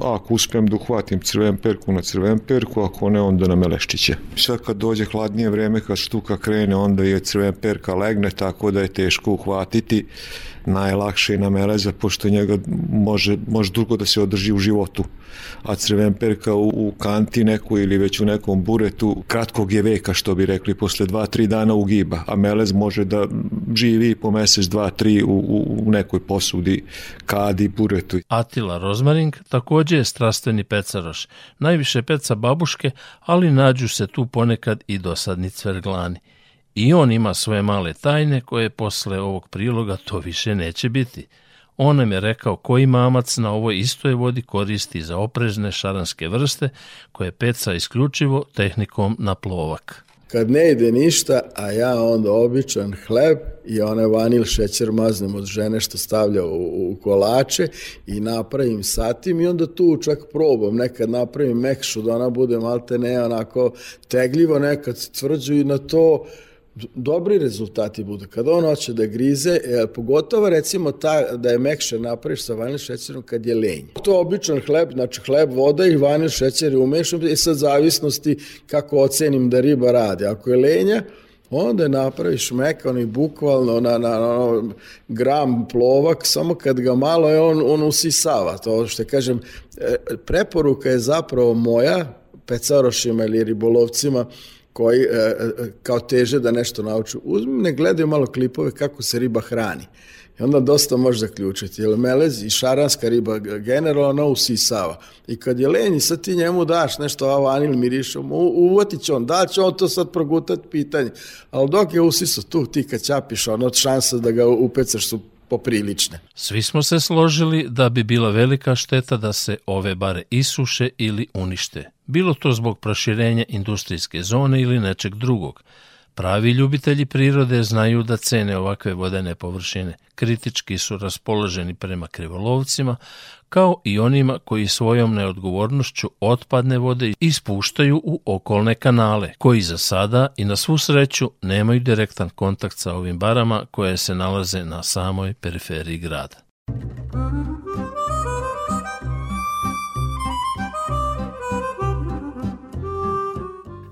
ako uspem da uhvatim crven perku na crven perku, ako ne onda na meleščiće. Sad kad dođe hladnije vreme, kad štuka krene, onda je crven perka legne, tako da je teško uhvatiti najlakše na meleza, pošto njega može, može dugo da se održi u životu. A crven perka u, u kanti neku ili već u nekom buretu kratkog je veka, što bi rekli, posle dva, tri dana ugiba, a melez može da živi po mesec, dva, tri u, u, u nekoj posudi, kadi, buretu. Atila Rozmaring takođe je strastveni pecaroš. Najviše peca babuške, ali nađu se tu ponekad i dosadni cverglani. I on ima svoje male tajne koje posle ovog priloga to više neće biti. On nam je rekao koji mamac na ovoj istoj vodi koristi za oprežne šaranske vrste koje peca isključivo tehnikom na plovak kad ne ide ništa, a ja onda običan hleb i onaj vanil šećer maznem od žene što stavlja u, u kolače i napravim satim i onda tu čak probam, nekad napravim mekšu da ona bude malte ne onako tegljivo, nekad tvrđu i na to dobri rezultati budu. Kada on hoće da grize, e, pogotovo recimo ta, da je mekše napraviš sa vanil šećerom kad je lenj. To je običan hleb, znači hleb, voda i vanil šećer i umešam i sad zavisnosti kako ocenim da riba radi. Ako je lenja, onda je napraviš mekan i bukvalno na, na, na gram plovak, samo kad ga malo je on, on usisava. To što kažem, e, preporuka je zapravo moja, pecarošima ili ribolovcima, koji e, e, kao teže da nešto nauču. Uzmi, ne gledaju malo klipove kako se riba hrani. I onda dosta može zaključiti, jer melez i šaranska riba generalno usisava. I kad je lenji, sad ti njemu daš nešto a vanil mirišom, uvati će on, da će on to sad progutati pitanje. Ali dok je usiso tu, ti kad ćapiš, ono šansa da ga upecaš su poprilične. Svi smo se složili da bi bila velika šteta da se ove bare isuše ili unište. Bilo to zbog proširenja industrijske zone ili nečeg drugog. Pravi ljubitelji prirode znaju da cene ovakve vodene površine. Kritički su raspoloženi prema krivolovcima, kao i onima koji svojom neodgovornošću otpadne vode ispuštaju u okolne kanale, koji za sada i na svu sreću nemaju direktan kontakt sa ovim barama koje se nalaze na samoj periferiji grada.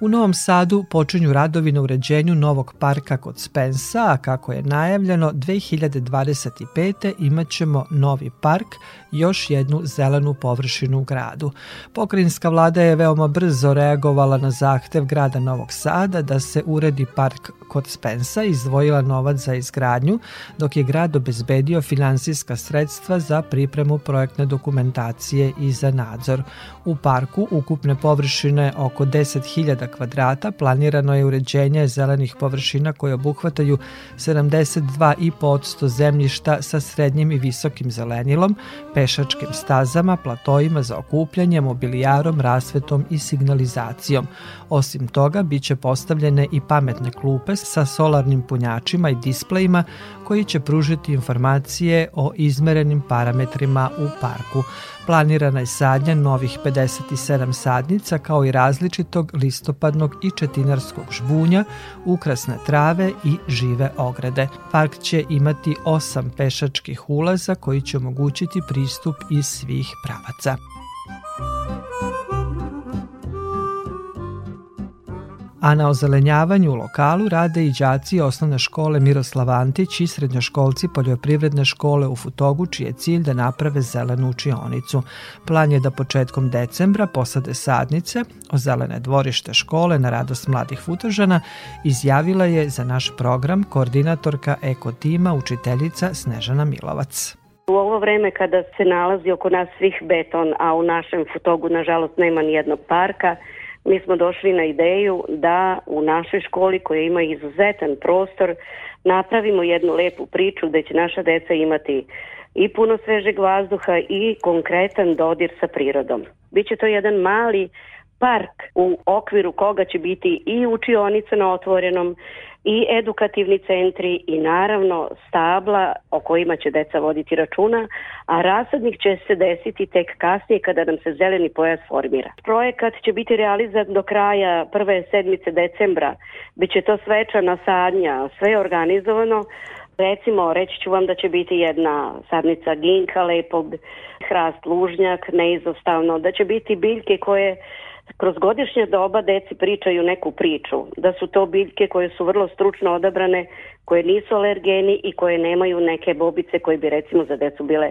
U Novom Sadu počinju radovi na uređenju novog parka kod Spensa, a kako je najavljeno, 2025. imaćemo novi park, još jednu zelenu površinu u gradu. Pokrinjska vlada je veoma brzo reagovala na zahtev grada Novog Sada da se uredi park kod Spensa i izdvojila novac za izgradnju, dok je grad obezbedio finansijska sredstva za pripremu projektne dokumentacije i za nadzor. U parku ukupne površine oko 10.000 kvadrata planirano je uređenje zelenih površina koje obuhvataju 72,5% zemljišta sa srednjim i visokim zelenilom, pešačkim stazama, platojima za okupljanje, mobilijarom, rasvetom i signalizacijom. Osim toga, biće postavljene i pametne klupe sa solarnim punjačima i displejima koji će pružiti informacije o izmerenim parametrima u parku. Planirana je sadnja novih 57 sadnica kao i različitog listopadnog i četinarskog žbunja, ukrasne trave i žive ograde. Park će imati osam pešačkih ulaza koji će omogućiti pristup iz svih pravaca. A na ozelenjavanju u lokalu rade i đaci osnovne škole Miroslav Antić i srednjoškolci poljoprivredne škole u Futogu, čiji je cilj da naprave zelenu učionicu. Plan je da početkom decembra posade sadnice, zelene dvorište škole na radost mladih futožana, izjavila je za naš program koordinatorka Eko tima učiteljica Snežana Milovac. U ovo vreme kada se nalazi oko nas svih beton, a u našem Futogu nažalost nema ni jednog parka, mi smo došli na ideju da u našoj školi koja ima izuzetan prostor napravimo jednu lepu priču da će naša deca imati i puno svežeg vazduha i konkretan dodir sa prirodom. Biće to jedan mali park u okviru koga će biti i učionica na otvorenom i edukativni centri i naravno stabla o kojima će deca voditi računa, a rasadnik će se desiti tek kasnije kada nam se zeleni pojas formira. Projekat će biti realizat do kraja prve sedmice decembra. Biće to svečana sadnja, sve je organizovano. Recimo, reći ću vam da će biti jedna sadnica ginka lepog, hrast lužnjak, neizostavno, da će biti biljke koje kroz godišnje doba deci pričaju neku priču, da su to biljke koje su vrlo stručno odabrane, koje nisu alergeni i koje nemaju neke bobice koje bi recimo za decu bile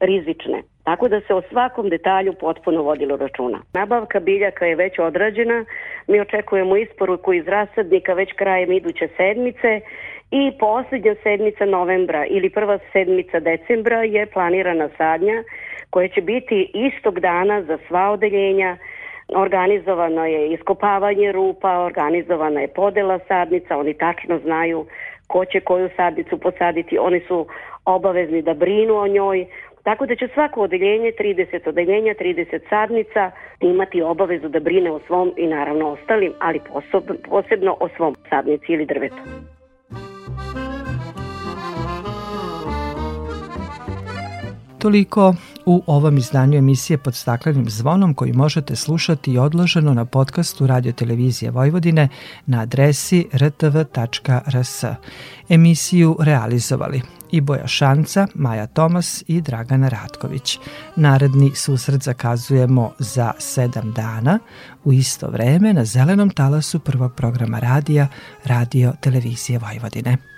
rizične. Tako da se o svakom detalju potpuno vodilo računa. Nabavka biljaka je već odrađena, mi očekujemo isporuku iz rasadnika već krajem iduće sedmice i posljednja sedmica novembra ili prva sedmica decembra je planirana sadnja koja će biti istog dana za sva odeljenja Organizovano je iskopavanje rupa, organizovana je podela sadnica, oni tačno znaju ko će koju sadnicu posaditi, oni su obavezni da brinu o njoj, tako da će svako odeljenje, 30 odeljenja, 30 sadnica, imati obavezu da brine o svom i naravno ostalim, ali posebno o svom sadnici ili drvetu. Toliko u ovom izdanju emisije pod staklenim zvonom koji možete slušati i odloženo na podcastu Radio Televizije Vojvodine na adresi rtv.rs. Emisiju realizovali i Boja Šanca, Maja Tomas i Dragana Ratković. Naredni susret zakazujemo za sedam dana u isto vreme na zelenom talasu prvog programa radija Radio Televizije Vojvodine.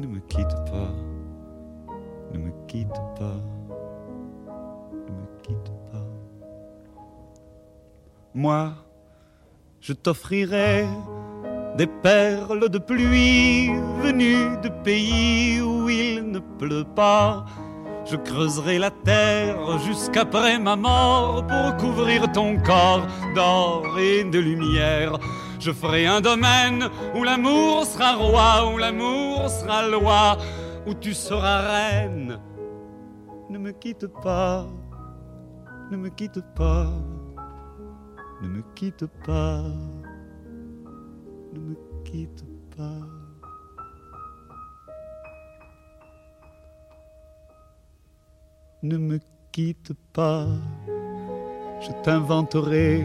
ne me quitte pas, ne me quitte pas, ne me quitte pas. Moi, je t'offrirai des perles de pluie venues de pays où il ne pleut pas. Je creuserai la terre jusqu'après ma mort pour couvrir ton corps d'or et de lumière. Je ferai un domaine où l'amour sera roi, où l'amour sera loi, où tu seras reine. Ne me quitte pas, ne me quitte pas, ne me quitte pas, ne me quitte pas. Ne me quitte pas, je t'inventerai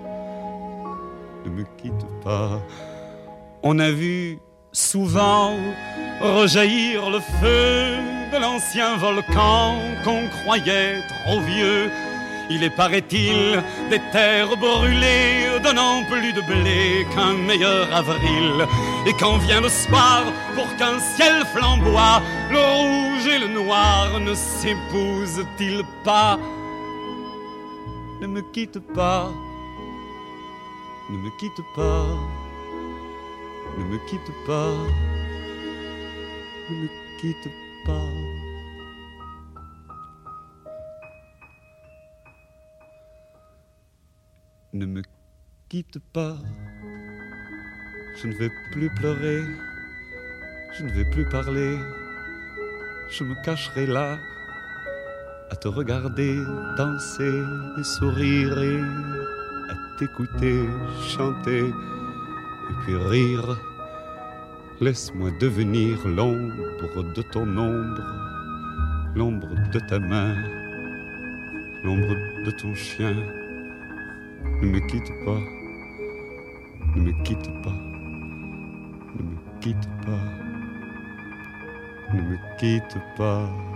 ne me quitte pas. On a vu souvent rejaillir le feu de l'ancien volcan qu'on croyait trop vieux. Il est, paraît-il, des terres brûlées, donnant plus de blé qu'un meilleur avril. Et quand vient le soir, pour qu'un ciel flamboie, le rouge et le noir ne s'épousent-ils pas? Ne me quitte pas, ne me quitte pas, ne me quitte pas, ne me quitte pas. Ne me quitte pas, je ne vais plus pleurer, je ne vais plus parler, je me cacherai là à te regarder danser et sourire t'écouter chanter et puis rire. Laisse-moi devenir l'ombre de ton ombre, l'ombre de ta main, l'ombre de ton chien. Ne me quitte pas, ne me quitte pas, ne me quitte pas, ne me quitte pas.